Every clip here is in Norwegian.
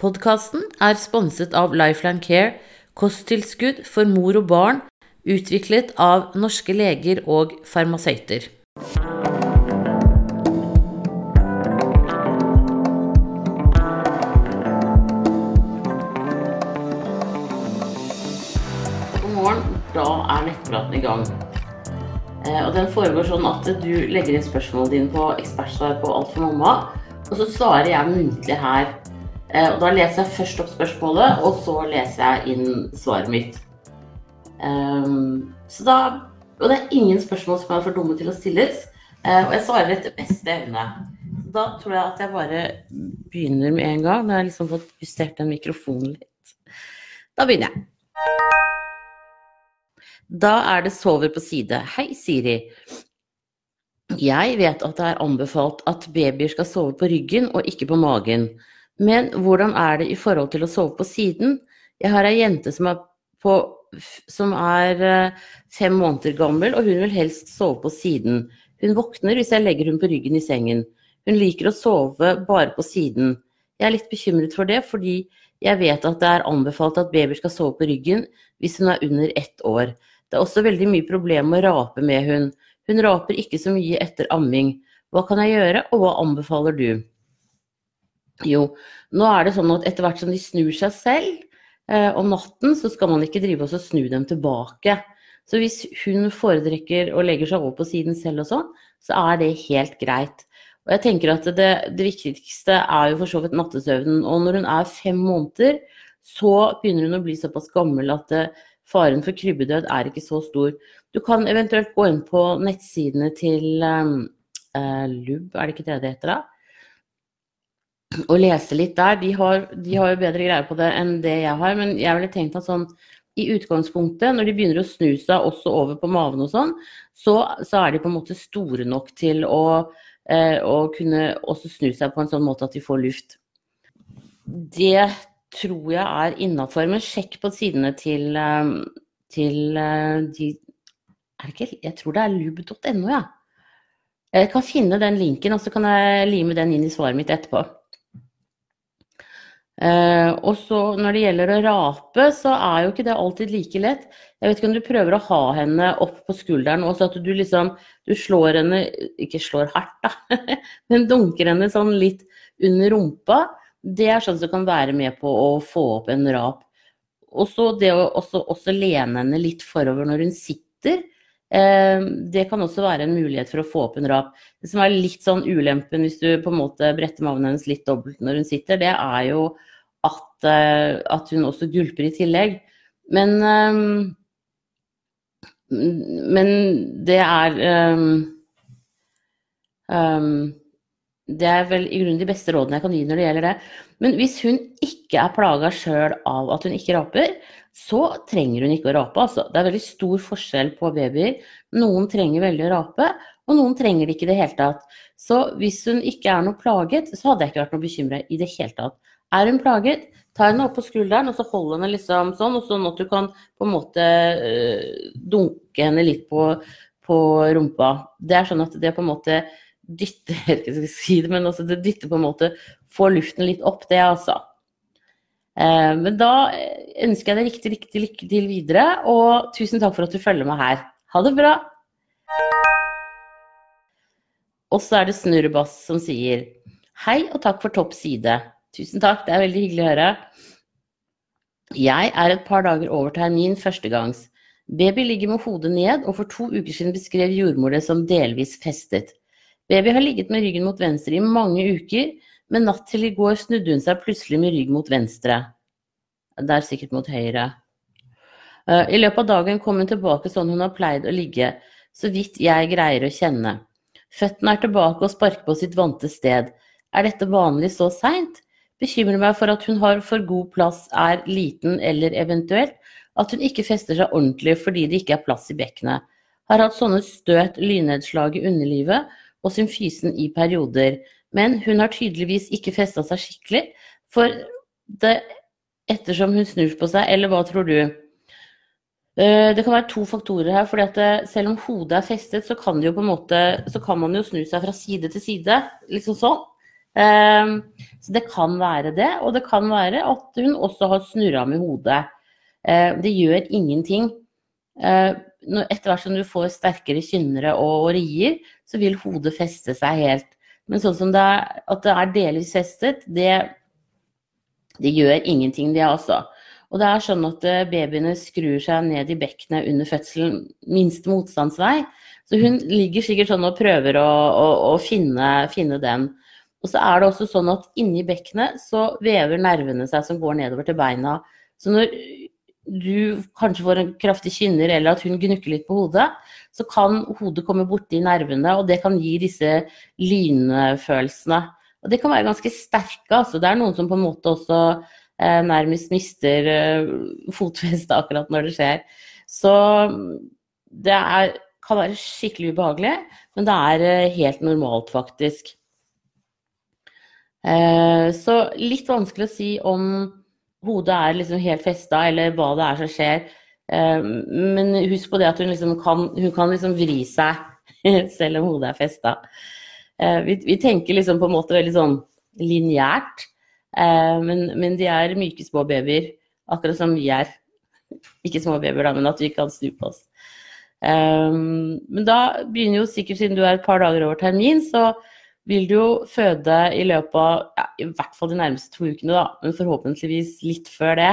Podkasten er sponset av Lifeline Care, kosttilskudd for mor og barn, utviklet av norske leger og farmasøyter. God morgen, da er nettpraten i gang. Eh, Og den foregår sånn at du legger inn spørsmålene dine på ekspertsvar på Alt for mamma, og så svarer jeg muntlig her. Eh, Og da leser jeg først opp spørsmålet, og så leser jeg inn svaret mitt. Um, Så da Og det er ingen spørsmål som er for dumme til å stilles, eh, og jeg svarer etter beste evne. Da tror jeg at jeg bare begynner med en gang. Nå jeg liksom fått justert den mikrofonen litt. Da begynner jeg. Da er det sover på side. Hei, Siri. Jeg vet at det er anbefalt at babyer skal sove på ryggen og ikke på magen. Men hvordan er det i forhold til å sove på siden? Jeg har ei jente som er, på, som er eh, fem måneder gammel, og hun vil helst sove på siden. Hun våkner hvis jeg legger hun på ryggen i sengen. Hun liker å sove bare på siden. Jeg er litt bekymret for det, fordi jeg vet at det er anbefalt at babyer skal sove på ryggen hvis hun er under ett år. Det er også veldig mye problem med å rape med hun. Hun raper ikke så mye etter amming. Hva kan jeg gjøre, og hva anbefaler du? Jo, nå er det sånn at etter hvert som de snur seg selv eh, om natten, så skal man ikke drive og snu dem tilbake. Så hvis hun foretrekker og legger seg over på siden selv og sånn, så er det helt greit. Og jeg tenker at det, det viktigste er jo for så vidt nattesøvnen. Og når hun er fem måneder, så begynner hun å bli såpass gammel at det, faren for krybbedød er ikke så stor. Du kan eventuelt gå inn på nettsidene til um, eh, LUB, er det ikke det det heter da? Og lese litt der. De har, de har jo bedre greie på det enn det jeg har, men jeg ville tenkt at sånn i utgangspunktet, når de begynner å snu seg også over på maven og sånn, så, så er de på en måte store nok til å, eh, å kunne også snu seg på en sånn måte at de får luft. Det tror jeg er innafor, men sjekk på sidene til, eh, til eh, de ikke, Jeg tror det er lub.no, ja. Jeg kan finne den linken, og så kan jeg lime den inn i svaret mitt etterpå. Eh, og så når det gjelder å rape, så er jo ikke det alltid like lett. Jeg vet ikke om du prøver å ha henne opp på skulderen, og så at du liksom du slår henne Ikke slår hardt, da, men dunker henne sånn litt under rumpa. Det er sånn som kan være med på å få opp en rap. Og så det å også, også lene henne litt forover når hun sitter. Eh, det kan også være en mulighet for å få opp en rap. Det som er litt sånn ulempen hvis du på en måte bretter maven hennes litt dobbelt når hun sitter, det er jo at, eh, at hun også gulper i tillegg. Men eh, Men det er um, Det er vel i grunnen de beste rådene jeg kan gi når det gjelder det. Men hvis hun ikke er plaga sjøl av at hun ikke raper, så trenger hun ikke å rape. Altså. Det er veldig stor forskjell på babyer. Noen trenger veldig å rape, og noen trenger det ikke i det hele tatt. Så hvis hun ikke er noe plaget, så hadde jeg ikke vært noe bekymra i det hele tatt. Er hun plaget, ta henne opp på skulderen og så hold henne liksom sånn, og sånn at du kan på en måte øh, dunke henne litt på, på, rumpa. Det er sånn at det på en måte dytter Jeg vet ikke om jeg skal si det, men altså det dytter på en måte Får luften litt opp, det altså. Eh, men da ønsker jeg deg riktig, riktig lykke til videre, og tusen takk for at du følger meg her. Ha det bra! Og så er det Snurrebass som sier Hei og takk for topp side. Tusen takk, det er veldig hyggelig å høre. Jeg er et par dager over termin førstegangs. Baby ligger med hodet ned, og for to uker siden beskrev jordmor det som delvis festet. Baby har ligget med ryggen mot venstre i mange uker, men natt til i går snudde hun seg plutselig med rygg mot venstre. Det er sikkert mot høyre. Eh, I løpet av dagen kom hun tilbake sånn hun har pleid å ligge, så vidt jeg greier å kjenne. Føttene er tilbake og sparker på sitt vante sted. Er dette vanlig så seint? Bekymrer meg for at hun har for god plass, er liten eller eventuelt at hun ikke fester seg ordentlig fordi det ikke er plass i bekkenet. Har hatt sånne støt, lynnedslag i underlivet og symfysen i perioder. Men hun har tydeligvis ikke festa seg skikkelig, for det ettersom hun snur på seg, eller hva tror du? Eh, Det kan være to faktorer her. fordi at Selv om hodet er festet, så kan, jo måte, så kan man jo snu seg fra side til side. Liksom sånn. Um, så det kan være det, og det kan være at hun også har snurra med hodet. Uh, det gjør ingenting. Uh, etter hvert som du får sterkere kynnere og, rier, så vil hodet feste seg helt. Men sånn som det er, at det er delvis festet, det, det gjør ingenting, det også. Og det er sånn at eh, babyene skrur seg ned i bekkenet under fødselen, minste motstandsvei. Så hun ligger sikkert sånn og prøver å, å, å finne, finne, den. Og så er det også sånn at inni bekkenet så vever nervene seg som går nedover til beina. Så når du kanskje får en kraftig kynner, eller at hun gnukker litt på hodet, så kan hodet komme borti nervene, og det kan gi disse lynfølelsene. Og det kan være ganske sterke. altså. Det er noen som på en måte også eh, nærmest mister eh, fotfestet akkurat når det skjer. Så det er, kan være skikkelig ubehagelig, men det er eh, helt normalt, faktisk. Eh, så litt vanskelig å si om hodet er liksom helt festa, eller hva det er som skjer. Eh, men husk på det at hun, liksom kan, hun kan liksom vri seg selv om hodet er festa. Eh, vi, vi, tenker liksom på en måte veldig sånn lineært, men, men, de er myke små babyer, akkurat som vi er. Ikke små babyer, da, men at vi kan snu på oss. Men da begynner jo sikkert, siden du er et par dager over termin, så vil du jo føde i løpet av ja, i hvert fall de nærmeste to ukene, da, men forhåpentligvis litt før det.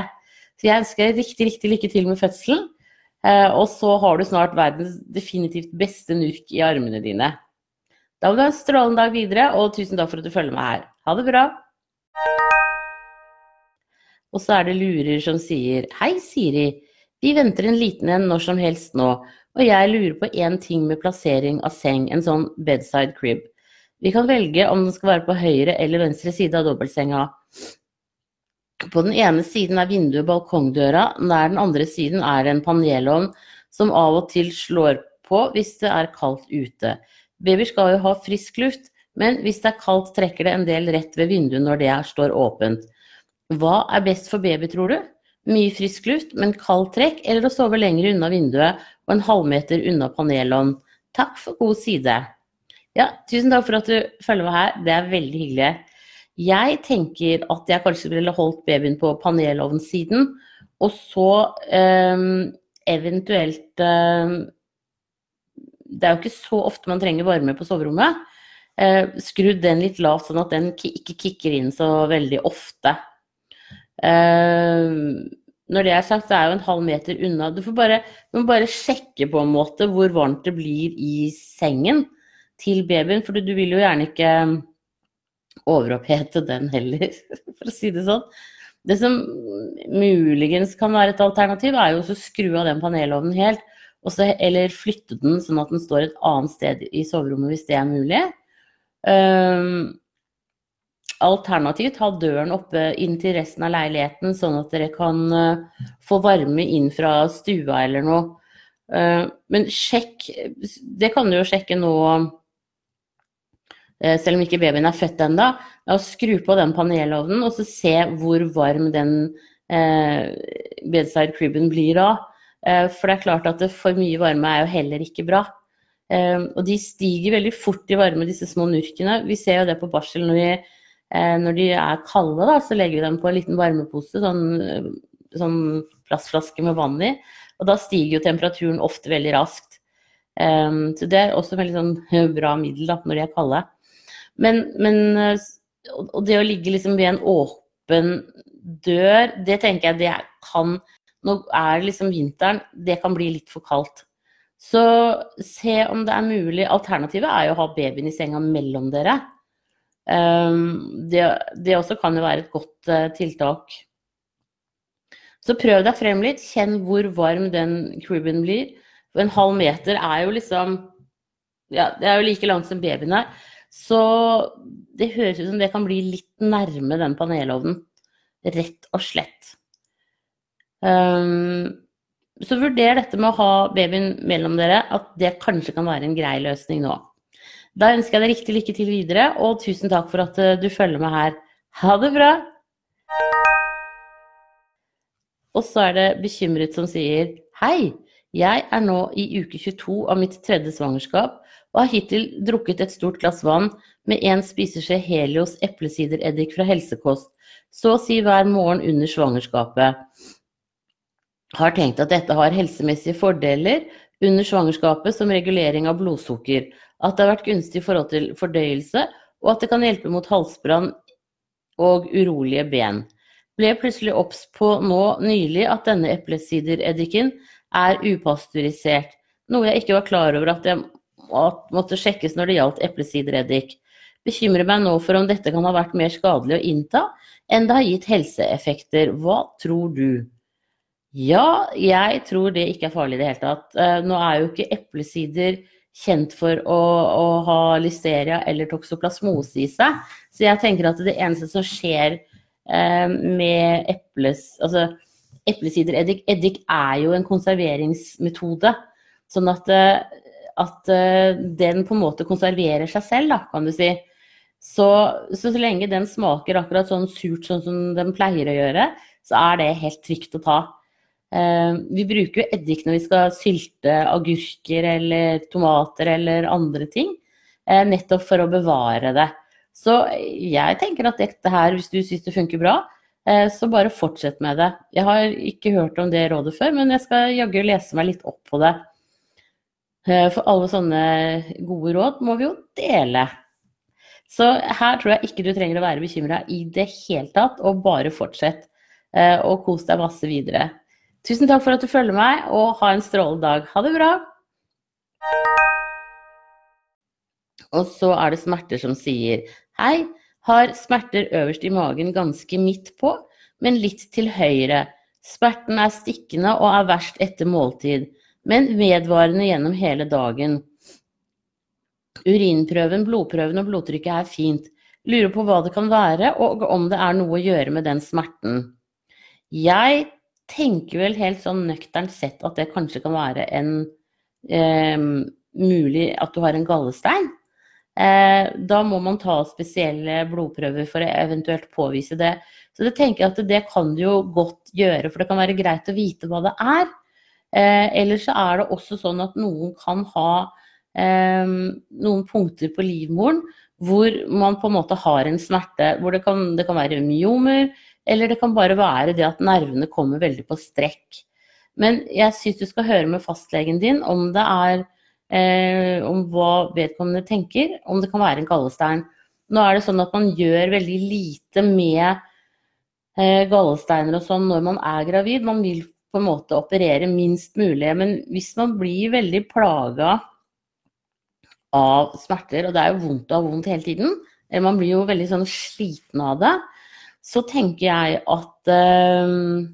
Så jeg ønsker deg riktig, riktig lykke til med fødselen. Eh, og så har du snart verdens definitivt beste nurk i armene dine. Da må du ha en strålende dag videre, og tusen takk for at du følger meg her. Ha det bra. Og så er det lurer som sier Hei, Siri. Vi venter en liten en når som helst nå, og jeg lurer på én ting med plassering av seng, en sånn bedside crib. Vi kan velge om den skal være på høyre eller venstre side av dobbeltsenga. På den ene siden er vinduet balkongdøra, nær den andre siden er det en panelovn som av og til slår på hvis det er kaldt ute. Babyer skal jo ha frisk luft, men hvis det er kaldt, trekker det en del rett ved vinduet når det står åpent. Hva er best for baby, tror du? Mye frisk luft, men kaldt trekk, eller å sove lenger unna vinduet og en halvmeter unna panelovn? Takk for god side. Ja, tusen takk for at du følger med her. Det er veldig hyggelig. Jeg tenker at jeg kanskje ville holdt babyen på panelovnsiden, og så um, eventuelt um, Det er jo ikke så ofte man trenger varme på soverommet. Uh, skrudd den litt lavt, sånn at den ikke kicker inn så veldig ofte. Uh, når det er sagt, så er jo en halv meter unna. Du, bare, du må bare sjekke på en måte hvor varmt det blir i sengen til babyen, for du vil jo gjerne ikke overopphete den heller, for å si det sånn. Det som muligens kan være et alternativ, er jo å skru av den panelovnen helt, så, eller flytte den sånn at den står et annet sted i soverommet hvis det er mulig. Um, alternativt ha døren oppe inntil resten av leiligheten, sånn at dere kan uh, få varme inn fra stua eller noe. Uh, men sjekk Det kan du jo sjekke nå Eh, selv om ikke babyen er født ennå, skru på den panelovnen og så se hvor varm den eh, bedside criben blir da. Eh, for det er klart at for mye varme er jo heller ikke bra. Eh, og de stiger veldig fort i varme, disse små nurkene. Vi ser jo det på barsel når, vi, eh, når de er kalde, da, så legger vi dem på en liten varmepose, sånn, sånn plastflaske med vann i. Og da stiger jo temperaturen ofte veldig raskt. Eh, så det er også et veldig sånn bra middel da, når de er kalde. Men, men og det å ligge liksom ved en åpen dør, det tenker jeg det kan Nå er det liksom vinteren, det kan bli litt for kaldt. Så se om det er mulig. Alternativet er jo å ha babyen i senga mellom dere. Um, det, det, også kan jo være et godt uh, tiltak. Så prøv deg frem litt. Kjenn hvor varm den cribben blir. En halv meter er jo liksom Ja, det er jo like langt som babyen er. Så det høres ut som det kan bli litt nærme den panelovnen. Rett og slett. Um, så vurder dette med å ha babyen mellom dere, at det kanskje kan være en grei løsning nå. Da ønsker jeg deg riktig lykke til videre, og tusen takk for at eh, du følger med her. Ha det bra! Og så er det bekymret som sier Hei, Jeg er nå i uke 22 av mitt tredje svangerskap og har hittil drukket et stort glass vann med en spiseskje Helios eplesidereddik fra Helsekost, så å si hver morgen under svangerskapet. Har tenkt at dette har helsemessige fordeler under svangerskapet som regulering av blodsukker, at det har vært gunstig i forhold til fordøyelse, og at det kan hjelpe mot halsbrann og urolige ben. Ble plutselig obs på nå nylig at denne eplesidereddiken er upasteurisert, noe jeg ikke var klar over at jeg måtte sjekkes når det gjaldt eplesidereddik. Bekymrer meg nå for om dette kan ha vært mer skadelig å innta enn det har gitt helseeffekter. Hva tror du? Ja, jeg tror det ikke er farlig i det hele tatt. Eh, nå er jo ikke eplesider kjent for å, å, ha listeria eller toksoplasmose i seg. Så jeg tenker at det eneste som skjer eh, med eples, altså eplesidereddik Eddik er jo en konserveringsmetode. Sånn at, eh, at eh, den på en måte konserverer seg selv, da, kan du si. Så, så, så lenge den smaker akkurat sånn surt sånn som den pleier å gjøre, så er det helt trygt å ta. Uh, vi bruker jo eddik når vi skal sylte agurker eller tomater eller andre ting. Uh, nettopp for å bevare det. Så jeg tenker at dette her, hvis du syns det funker bra, uh, så bare fortsett med det. Jeg har ikke hørt om det rådet før, men jeg skal jaggu lese meg litt opp på det. For alle sånne gode råd må vi jo dele. Så her tror jeg ikke du trenger å være bekymra i det hele tatt, og bare fortsett. Og kos deg masse videre. Tusen takk for at du følger meg, og ha en strålende dag. Ha det bra! Og så er det smerter som sier Hei, har smerter øverst i magen ganske midt på, men litt til høyre. Smerten er stikkende og er verst etter måltid, men vedvarende gjennom hele dagen. Urinprøven, blodprøven og blodtrykket er fint. Lurer på hva det kan være, og om det er noe å gjøre med den smerten. Jeg tenker vel helt sånn nøkternt sett at det kanskje kan være en eh, mulig at du har en gallestein. Eh, da må man ta spesielle blodprøver for å eventuelt påvise det. Så det tenker jeg at det kan du jo godt gjøre, for det kan være greit å vite hva det er. Eh, Eller så er det også sånn at noen kan ha eh, noen punkter på livmoren hvor man på en måte har en smerte. Hvor det kan, det kan være myomer, eller det kan bare være det at nervene kommer veldig på strekk. Men jeg syns du skal høre med fastlegen din om det er eh, om hva vedkommende tenker, om det kan være en gallestein. Nå er det sånn at man gjør veldig lite med eh, gallesteiner og sånn når man er gravid. Man vil på en måte operere minst mulig. Men hvis man blir veldig plaga av smerter, og det er jo vondt å ha vondt hele tiden, eller man blir jo veldig sånn sliten av det, så tenker jeg at, uh,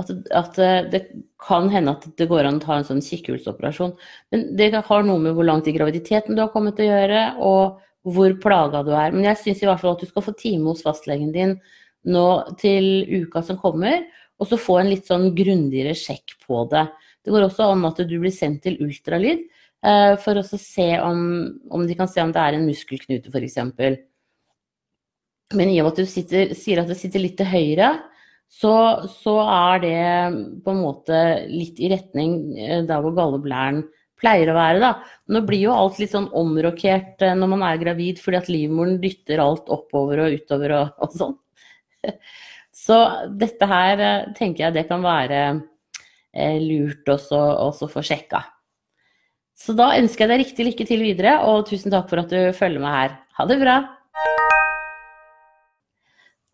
at, at det kan hende at det går an å ta en sånn kikkhullsoperasjon. Men det har noe med hvor langt i graviditeten du har kommet til å gjøre, og hvor plaga du er. Men jeg syns i hvert fall at du skal få time hos fastlegen din nå til uka som kommer, og så få en litt sånn grundigere sjekk på det. Det går også an at du blir sendt til ultralyd eh, for å se om, om, de kan se om det er en muskelknute, f.eks. Men i og med at du sitter, sier at det sitter litt til høyre, så, så, er det på en måte litt i retning eh, der hvor galleblæren pleier å være. Da. Nå blir jo alt litt sånn omrokert eh, når man er gravid, fordi at livmoren dytter alt oppover og utover og, og sånn. Så dette her eh, tenker jeg det kan være lurt også, også få sjekka. Så da ønsker jeg deg riktig lykke til videre, og tusen takk for at du følger med her. Ha det bra!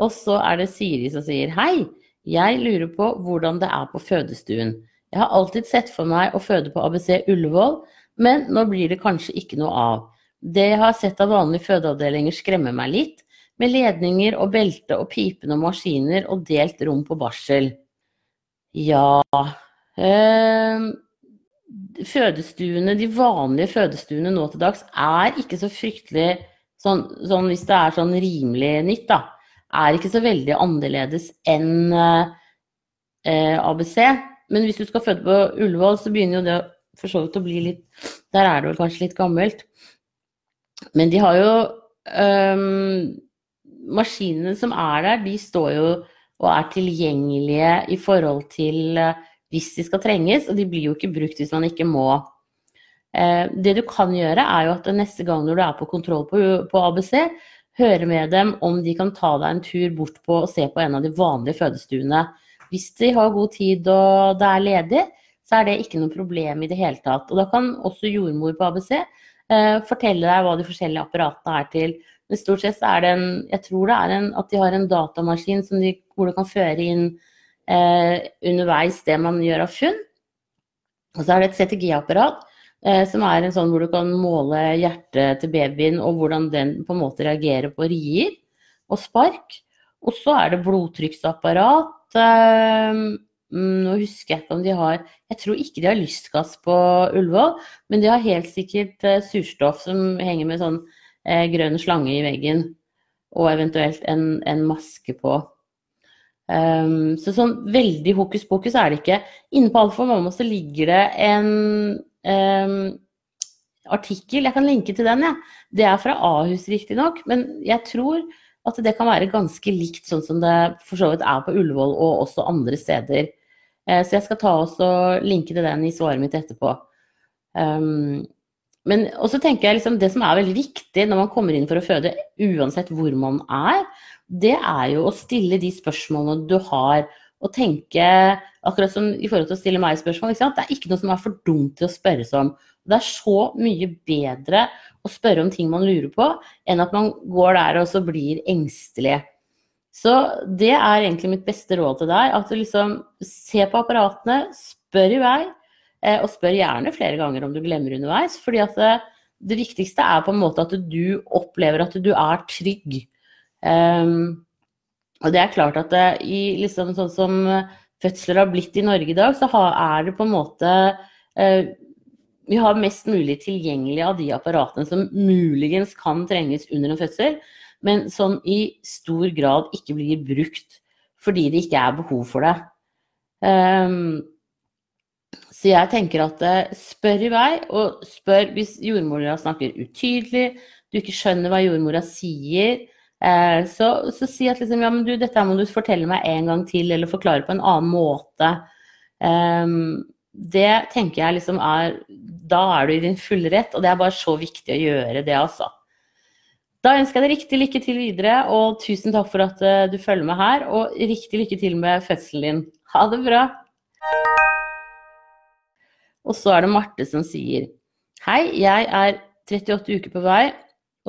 Og så er det Siri som sier hei, jeg lurer på hvordan det er på fødestuen. Jeg har alltid sett for meg å føde på ABC Ullevål, men nå blir det kanskje ikke noe av. Det jeg har sett av vanlige fødeavdelinger skremmer meg litt, med ledninger og belte og pipende maskiner og delt rom på barsel. Ja øh, Fødestuene, de vanlige fødestuene nå til dags, er ikke så fryktelig sånn, sånn hvis det er sånn rimelig nytt, da er ikke så veldig annerledes enn øh, ABC. Men hvis du skal føde på Ullevål, så begynner jo det for så vidt å bli litt Der er det vel kanskje litt gammelt. Men de har jo um, Maskinene som er der, de står jo og er tilgjengelige i forhold til uh, hvis de skal trenges, og de blir jo ikke brukt hvis man ikke må. Eh, det du kan gjøre, er jo at neste gang når du er på kontroll på, på ABC, høre med dem om de kan ta deg en tur bort på og se på en av de vanlige fødestuene. Hvis de har god tid og det er ledig, så er det ikke noe problem i det hele tatt. Og da kan også jordmor på ABC eh, fortelle deg hva de forskjellige apparatene er til. Men stort sett er det en Jeg tror det er en, at de har en datamaskin de, hvor du kan føre inn eh, underveis det man gjør av funn. Og så er det et CTG-apparat eh, som er en sånn hvor du kan måle hjertet til babyen og hvordan den på en måte reagerer på rier og spark. Og så er det blodtrykksapparat. Eh, nå husker jeg ikke om de har Jeg tror ikke de har lystgass på Ullevål, men de har helt sikkert eh, surstoff som henger med sånn eh, grønn slange i veggen. Og eventuelt en, en maske på. Um, så sånn veldig hokus pokus er det ikke. Inne på Alfa Mamma så ligger det en um, artikkel, jeg kan linke til den, jeg. Ja. Det er fra Ahus riktignok, men jeg tror at det kan være ganske likt sånn som det for så vidt er på Ullevål og også andre steder. Uh, så jeg skal ta også linke til den i svaret mitt etterpå. Um, men også tenker jeg liksom, det som er veldig viktig når man kommer inn for å føde, uansett hvor man er, det er jo å stille de spørsmålene du har, og tenke akkurat som i forhold til å stille meg spørsmål. Det er ikke noe som er for dumt til å spørre seg om. Det er så mye bedre å spørre om ting man lurer på, enn at man går der og så blir engstelig. Så det er egentlig mitt beste råd til deg. At du liksom ser på apparatene, spør i vei. Eh, og spør gjerne flere ganger om du glemmer underveis. fordi at det, det viktigste er på en måte at du opplever at du er trygg. Um, og det er klart at det, i liksom sånn som fødsler har blitt i Norge i dag, så er det på en måte uh, Vi har mest mulig tilgjengelig av de apparatene som muligens kan trenges under en fødsel, men som i stor grad ikke blir brukt fordi det ikke er behov for det. Um, så jeg tenker at eh, spør i vei, og spør hvis jordmora snakker utydelig, du ikke skjønner hva jordmora sier, eh, så, så, si at liksom, ja, men du, dette må du fortelle meg en gang til, eller forklare på en annen måte. Um, det tenker jeg liksom er Da er du i din fulle rett, og det er bare så viktig å gjøre det, altså. Da ønsker jeg deg riktig lykke til videre, og tusen takk for at uh, du følger med her. Og riktig lykke til med fødselen din. Ha det bra. Og så er det Marte som sier Hei, jeg er 38 uker på vei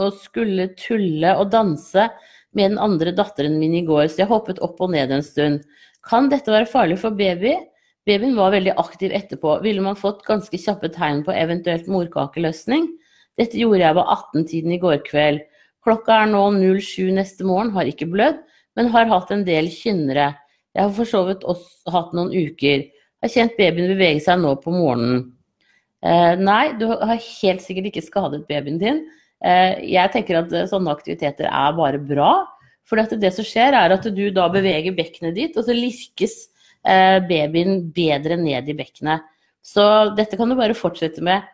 og skulle tulle og danse med den andre datteren min i går, så jeg hoppet opp og ned en stund. Kan dette være farlig for baby? Babyen var veldig aktiv etterpå. Ville man fått ganske kjappe tegn på eventuelt morkakeløsning? Dette gjorde jeg ved 18-tiden i går kveld. Klokka er nå 07 neste morgen, har ikke blødd, men har hatt en del kynnere. Jeg har for så vidt også hatt noen uker har kjent babyen bevege seg nå på morgenen. Eh, nei, du har helt sikkert ikke skadet babyen din. Eh, jeg tenker at eh, sånne aktiviteter er bare bra. For det som skjer, er at du da beveger bekkenet ditt, og så lirkes eh, babyen bedre ned i bekkenet. Så dette kan du bare fortsette med.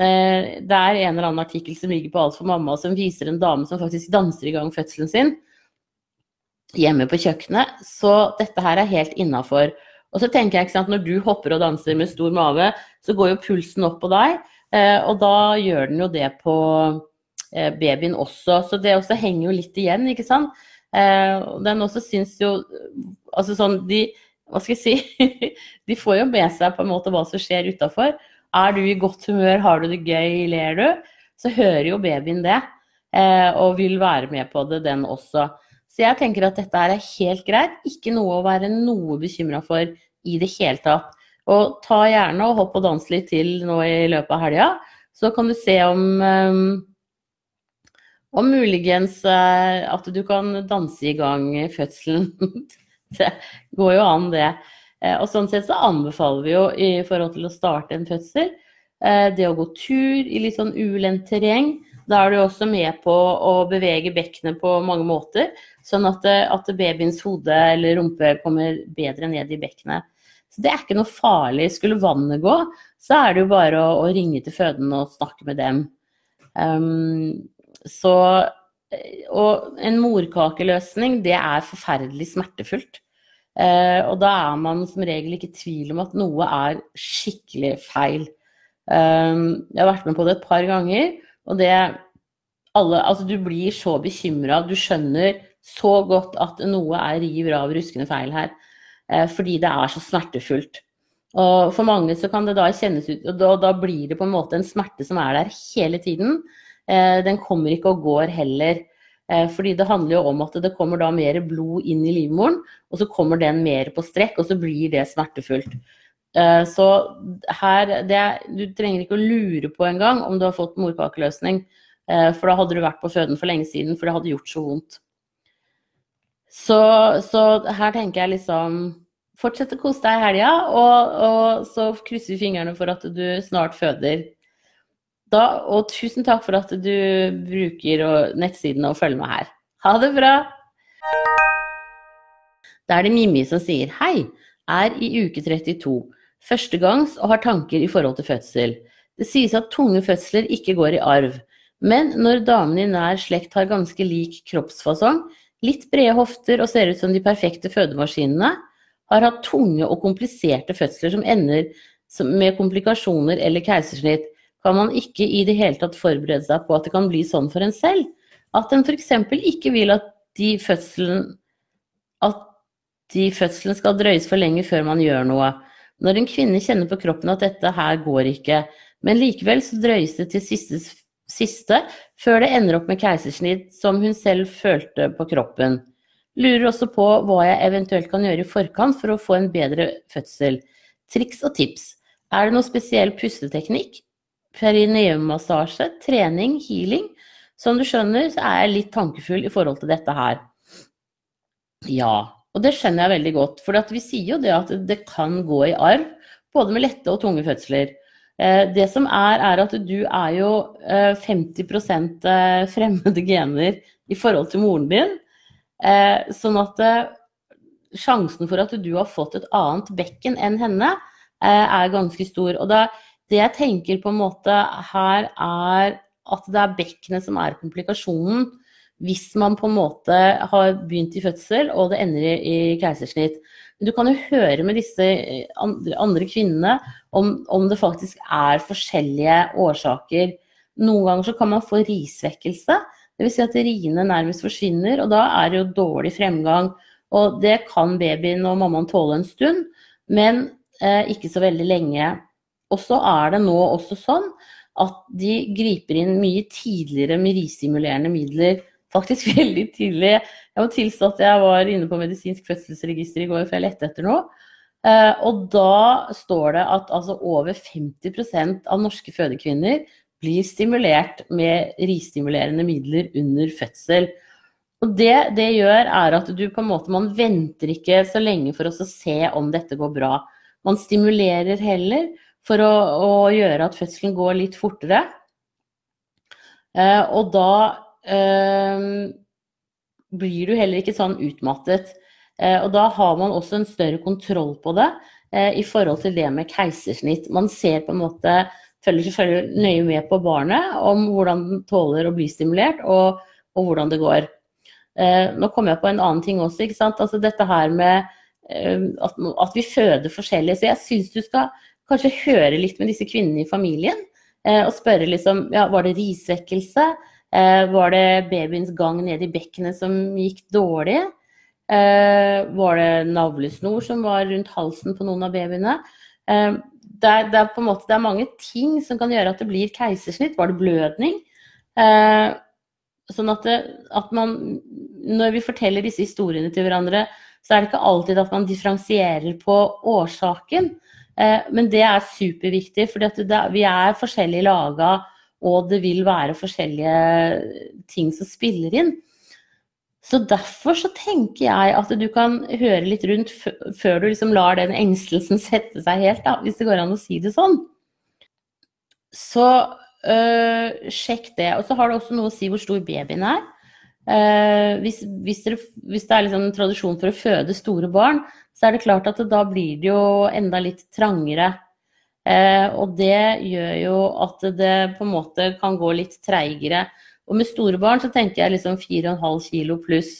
Eh, det er en eller annen artikkel som ligger på Alt for mamma, som viser en dame som faktisk danser i gang fødselen sin hjemme på kjøkkenet. Så dette her er helt innafor. Og så tenker jeg ikke sant, Når du hopper og danser med stor mage, så går jo pulsen opp på deg. Eh, og da gjør den jo det på eh, babyen også. Så det også henger jo litt igjen, ikke sant. Eh, den også syns jo Altså sånn de Hva skal jeg si? de får jo med seg på en måte hva som skjer utafor. Er du i godt humør, har du det gøy, ler du? Så hører jo babyen det. Og vil være med på det, den også. Så jeg tenker at dette er helt greit. Ikke noe å være noe bekymra for i det hele tatt. Og ta gjerne og hopp og dans litt til nå i løpet av helga. Så kan du se om um, om muligens uh, at du kan danse i gang fødselen. det går jo an, det. Uh, og sånn sett så anbefaler vi jo i forhold til å starte en fødsel, det å gå tur i litt sånn ulendt terreng. Da er du også med på å bevege bekkenet på mange måter, sånn at, at, babyens hode eller rumpe kommer bedre ned i bekkenet. Så det er ikke noe farlig. Skulle vannet gå, så er det jo bare å, å ringe til fødende og snakke med dem. Um, så Og en morkakeløsning, det er forferdelig smertefullt. Uh, og da er man som regel ikke i tvil om at noe er skikkelig feil. Um, jeg har vært med på det et par ganger, og det alle, altså Du blir så bekymra. Du skjønner så godt at noe er riv rav ruskende feil her. Eh, fordi det er så smertefullt. Og for mange så kan det da kjennes ut Og da, da blir det på en måte en smerte som er der hele tiden. Eh, den kommer ikke og går heller. Eh, fordi det handler jo om at det kommer da mer blod inn i livmoren, og så kommer den mer på strekk, og så blir det smertefullt. Eh, så her det, Du trenger ikke å lure på engang om du har fått morkakeløsning. Eh, for da hadde du vært på føden for lenge siden, for det hadde gjort så vondt. Så, så her tenker jeg liksom Fortsett å kose deg i helga, og, og, så krysser vi fingrene for at du snart føder. Da, og tusen takk for at du bruker nettsiden og følger med her. Ha det bra! Da er det Mimmi som sier hei, er i uke 32, førstegangs og har tanker i forhold til fødsel. Det sies at tunge fødsler ikke går i arv. Men når damene i nær slekt har ganske lik kroppsfasong, litt brede hofter og ser ut som de perfekte fødemaskinene, har hatt tunge og kompliserte fødsler som ender med komplikasjoner eller keisersnitt, kan man ikke i det hele tatt forberede seg på at det kan bli sånn for en selv. At en f.eks. ikke vil at de fødselen at de fødselen skal drøyes for lenge før man gjør noe. Når en kvinne kjenner på kroppen at dette her går ikke, men likevel så drøyes det til siste siste, før det ender opp med keisersnitt som hun selv følte på kroppen. Lurer også på hva jeg eventuelt kan gjøre i forkant for å få en bedre fødsel. Triks og tips. Er det noe spesiell pusteteknikk? Perineummassasje, trening, healing? Som du skjønner, så er jeg litt tankefull i forhold til dette her. Ja, og det skjønner jeg veldig godt. For vi sier jo det at det kan gå i arv, både med lette og tunge fødsler. Eh, det som er, er at du er jo 50 eh, eh, fremmede gener i forhold til moren din. Sånn at sjansen for at du har fått et annet bekken enn henne, er ganske stor. Og det jeg tenker på en måte her, er at det er bekkenet som er komplikasjonen. Hvis man på en måte har begynt i fødsel og det ender i keisersnitt. Du kan jo høre med disse eh, andre, kvinnene om, om, det faktisk er forskjellige årsaker. Noen ganger så kan man få risvekkelse. Dvs. Si at riene nærmest forsvinner, og da er det jo dårlig fremgang. Og det kan babyen og mammaen tåle en stund, men eh, ikke så veldig lenge. Og så er det nå også sånn at de griper inn mye tidligere med ristimulerende midler faktisk veldig tidlig. Jeg må tilstå at jeg var inne på medisinsk fødselsregister i går, for jeg lette etter noe. Eh, og da står det at altså over 50% av norske fødekvinner blir stimulert med ristimulerende midler under fødsel. Og det det gjør, er at du på en måte Man venter ikke så lenge for å se om dette går bra. Man stimulerer heller for å, å gjøre at fødselen går litt fortere. Eh, og da blir du heller ikke sånn utmattet. Eh, og da har man også en større kontroll på det eh, i forhold til det med keisersnitt. Man ser på en måte, følger selvfølgelig nøye med på barnet om hvordan den tåler å bli stimulert, og, og hvordan det går. Eh, nå kommer jeg på en annen ting også. Altså dette her med at, at vi føder forskjellig. Så jeg syns du skal kanskje høre litt med disse kvinnene i familien. Og spørre liksom ja, var det risvekkelse? Eh, var det babyens gang ned i bekkenet som gikk dårlig? Eh, var det navlesnor som var rundt halsen på noen av babyene? Eh, det er, det, er måte, det er, mange ting som kan gjøre at det blir keisersnitt. Var det blødning? sånn at, det, at man Når vi forteller disse historiene til hverandre, så er det ikke alltid at man differensierer på årsaken. men det er superviktig, for vi er forskjellig laga og det vil være forskjellige ting som spiller inn. Så derfor så tenker jeg at du kan høre litt rundt før du liksom lar den engstelsen sette seg helt, da, hvis det går an å si det sånn. Så øh, sjekk det. Og så har det også noe å si hvor stor babyen er. Uh, hvis, hvis, dere, hvis, det er liksom en tradisjon for å føde store barn, så er det klart at det, da blir det jo enda litt trangere og det gjør jo at det på en måte kan gå litt treigere. Og med store barn så tenker jeg liksom 4,5 kilo pluss.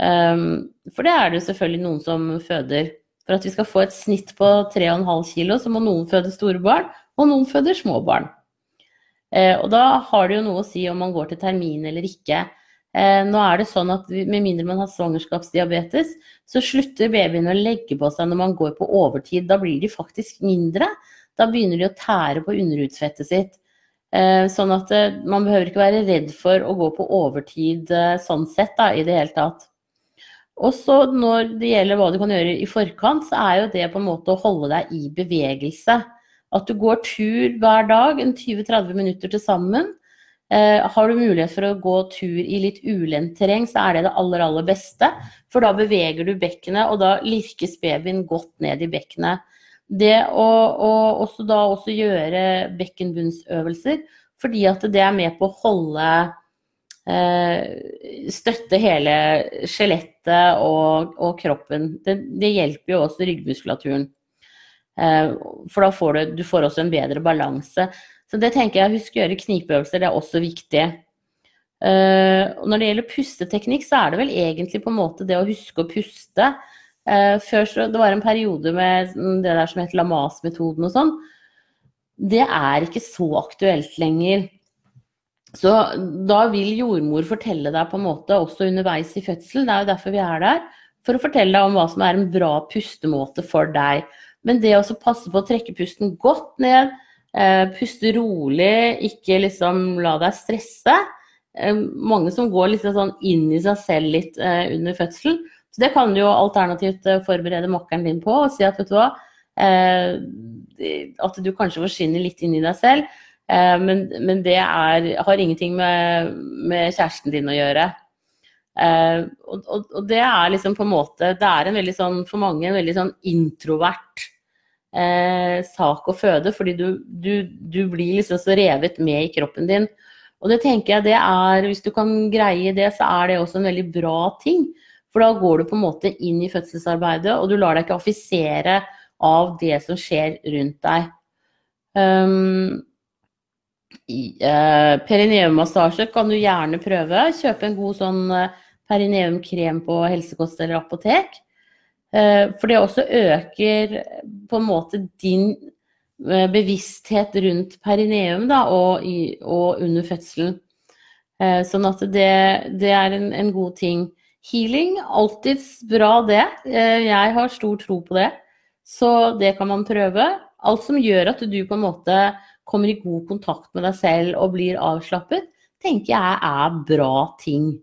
Um, for det er det selvfølgelig noen som føder. For at vi skal få et snitt på 3,5 kilo, så må noen føde store barn, og noen føder små barn. Uh, og da har det jo noe å si om man går til termin eller ikke. Uh, nå er det sånn at med mindre man har svangerskapsdiabetes, så slutter babyen å legge på seg når man går på overtid. Da blir de faktisk mindre. Da begynner de å tære på underhudsfettet sitt. Uh, sånn at man behøver ikke være redd for å gå på overtid sånn sett da, i det hele tatt. Og så når det gjelder hva du kan gjøre i forkant, så er jo det på en måte å holde deg i bevegelse. At du går tur hver dag, en 20-30 minutter til sammen. Eh, har du mulighet for å gå tur i litt ulendt terreng, så er det det aller, aller beste. For da beveger du bekkenet, og da lirkes babyen godt ned i bekkenet. Det å, og også da også gjøre bekkenbunnsøvelser, fordi at det er med på å holde Eh, støtte hele skjelettet og, og, kroppen. Det, det, hjelper jo også ryggmuskulaturen. Eh, for da får du, du får også en bedre balanse. Så det tenker jeg, husk å gjøre knipeøvelser, det er også viktig. Uh, når det gjelder pusteteknikk, så er det vel egentlig på en måte det å huske å puste. Uh, før så, Det var en periode med det der som het Lamas-metoden og sånn. Det er ikke så aktuelt lenger. Så da vil jordmor fortelle deg på en måte også underveis i fødsel, det er jo derfor vi er der, for å fortelle deg om hva som er en bra pustemåte for deg. Men det å passe på å trekke pusten godt ned, puste rolig, ikke liksom la deg stresse. Eh, mange som går litt sånn inn i seg selv litt eh, under fødselen. Så det kan du jo alternativt eh, forberede makkeren din på og si at vet du hva, eh, at du kanskje forsvinner litt inn i deg selv. Eh, men, men, det er, har ingenting med, med, kjæresten din å gjøre. Og, og, og, det er liksom på en måte Det er en veldig sånn, for mange en veldig sånn introvert uh, sak å føde, fordi du, du, du, blir liksom så revet med i kroppen din. Og det tenker jeg det er Hvis du kan greie det, så er det også en veldig bra ting. For da går du på en måte inn i fødselsarbeidet, og du lar deg ikke affisere av det som skjer rundt deg. Um, Uh, Perineummassasje kan du gjerne prøve. Kjøpe en god sånn uh, perineumkrem på helsekost eller apotek. Uh, for det også øker på en måte din uh, bevissthet rundt perineum da, og, i, og under fødselen. Sånn at det, det er en, en, god ting. Healing, alltids bra det. Jeg har stor tro på det. Så det kan man prøve. Alt som gjør at du på en måte kommer i god kontakt med deg selv og blir avslappet, tenker jeg er bra ting.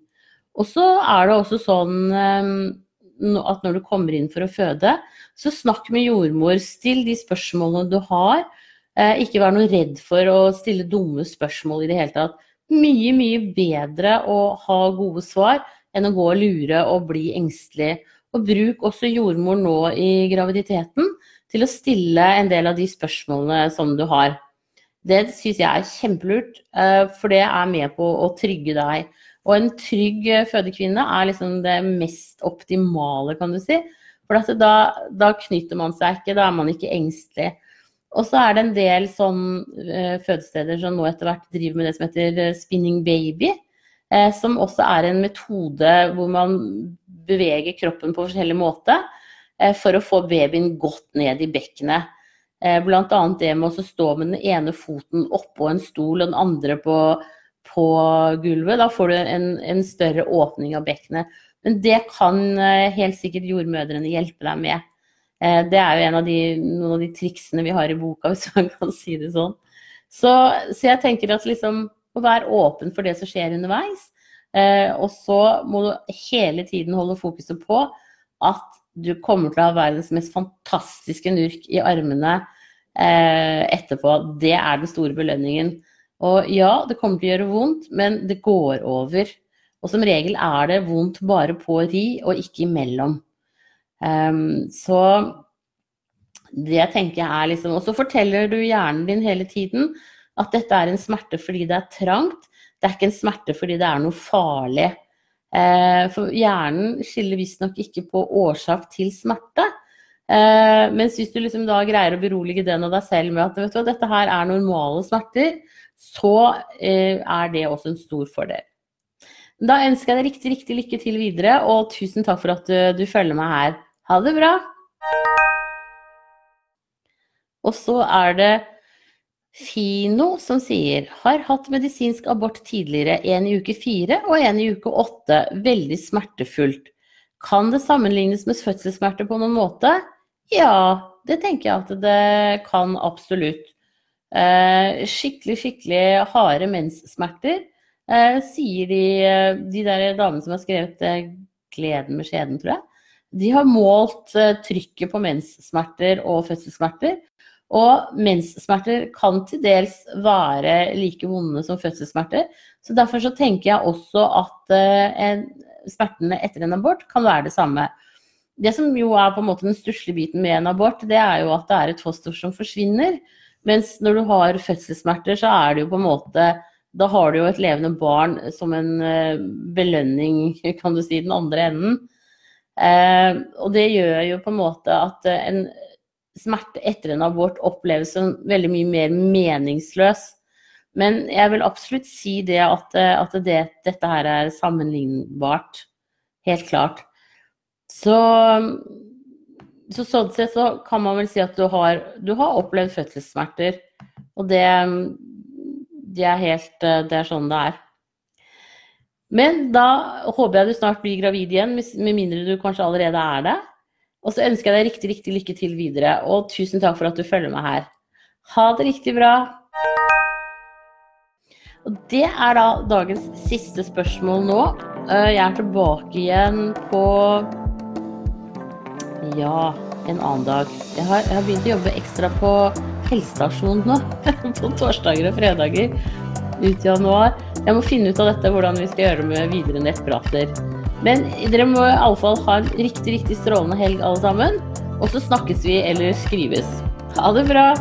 Og så er det også sånn ehm, at når du kommer inn for å føde, så snakk med jordmor. Still de spørsmålene du har. Eh, ikke vær noe redd for å stille dumme spørsmål i det hele tatt. Mye, mye bedre å ha gode svar enn å gå og lure og bli engstelig. Og bruk også jordmor nå i graviditeten til å stille en del av de spørsmålene som du har. Det syns jeg er kjempelurt, eh, for det er med på å trygge deg. Og en trygg eh, fødekvinne er liksom det mest optimale, kan du si. For da, da, knytter man seg ikke, da er man ikke engstelig. Og så er det en del sånn uh, fødesteder som nå etter hvert driver med det som heter spinning baby. Uh, som også er en metode hvor man beveger kroppen på forskjellig måte uh, for å få babyen godt ned i bekkenet. Eh, Bl.a. det med å stå med den ene foten oppå en stol og den andre på, på gulvet. Da får du en, en, større åpning av bekkenet. Men det kan eh, helt sikkert jordmødrene hjelpe deg med. Eh, det er jo av de, noen av de triksene vi har i boka, hvis man kan si det sånn. Så, så jeg tenker at liksom å være åpen for det som skjer underveis. Og så må du hele tiden holde fokuset på at du kommer til å ha verdens mest fantastiske nurk i armene eh, etterpå. Det er den store belønningen. Og ja, det kommer til å gjøre vondt, men det går over. Og som regel er det vondt bare på ri, og ikke imellom. Um, så det tenker jeg er liksom Og så forteller du hjernen din hele tiden at dette er en smerte fordi det er trangt. Det er ikke en smerte fordi det er noe farlig. Eh, for hjernen skiller visstnok ikke på årsak til smerte. Eh, mens hvis du liksom da greier å berolige den og deg selv med at vet du, dette her er normale smerter, så eh, er det også en stor fordel. Da ønsker jeg deg riktig, riktig lykke til videre, og tusen takk for at du, du følger meg her. Ha det bra! Og så er det Fino som sier har hatt medisinsk abort tidligere, en i uke fire og en i uke åtte. Veldig smertefullt. Kan det sammenlignes med fødselssmerter på noen måte? Ja, det tenker jeg at det kan absolutt. Eh, skikkelig, skikkelig harde menssmerter, eh, sier de, eh, de der damene som har skrevet 'Gleden med skjeden', tror jeg. De har målt trykket på menssmerter og fødselssmerter. Og menssmerter kan til dels være like vonde som fødselssmerter. Så derfor så tenker jeg også at en, smertene etter en abort kan være det samme. Det som jo er på en måte den stusslige biten med en abort, det er jo at det er et foster som forsvinner. Mens når du har fødselssmerter, så er det jo på en måte Da har du jo et levende barn som en belønning, kan du si, den andre enden. Eh, og det gjør jo på en måte at en smerte etter en abort oppleves som veldig mye mer meningsløs. Men jeg vil absolutt si det at, at det, dette her er sammenlignbart. Helt klart. Så så sånn sett så kan man vel si at du har, du har opplevd fødselssmerter. Og det, det, er helt Det er sånn det er. Men da håper jeg du snart blir gravid igjen, med mindre du kanskje allerede er det. Og så ønsker jeg deg riktig, riktig lykke til videre, og tusen takk for at du følger med her. Ha det riktig bra. Og det er da dagens siste spørsmål nå. Jeg er tilbake igjen på ja, en annen dag. Jeg har, jeg har begynt å jobbe ekstra på helsestasjonen nå. på torsdager og fredager ut i januar. Jeg må finne ut av dette, hvordan vi skal gjøre det med videre nettprater. Men dere må i alle fall ha en riktig, riktig strålende helg alle sammen. Og så snakkes vi eller skrives. Ha det bra!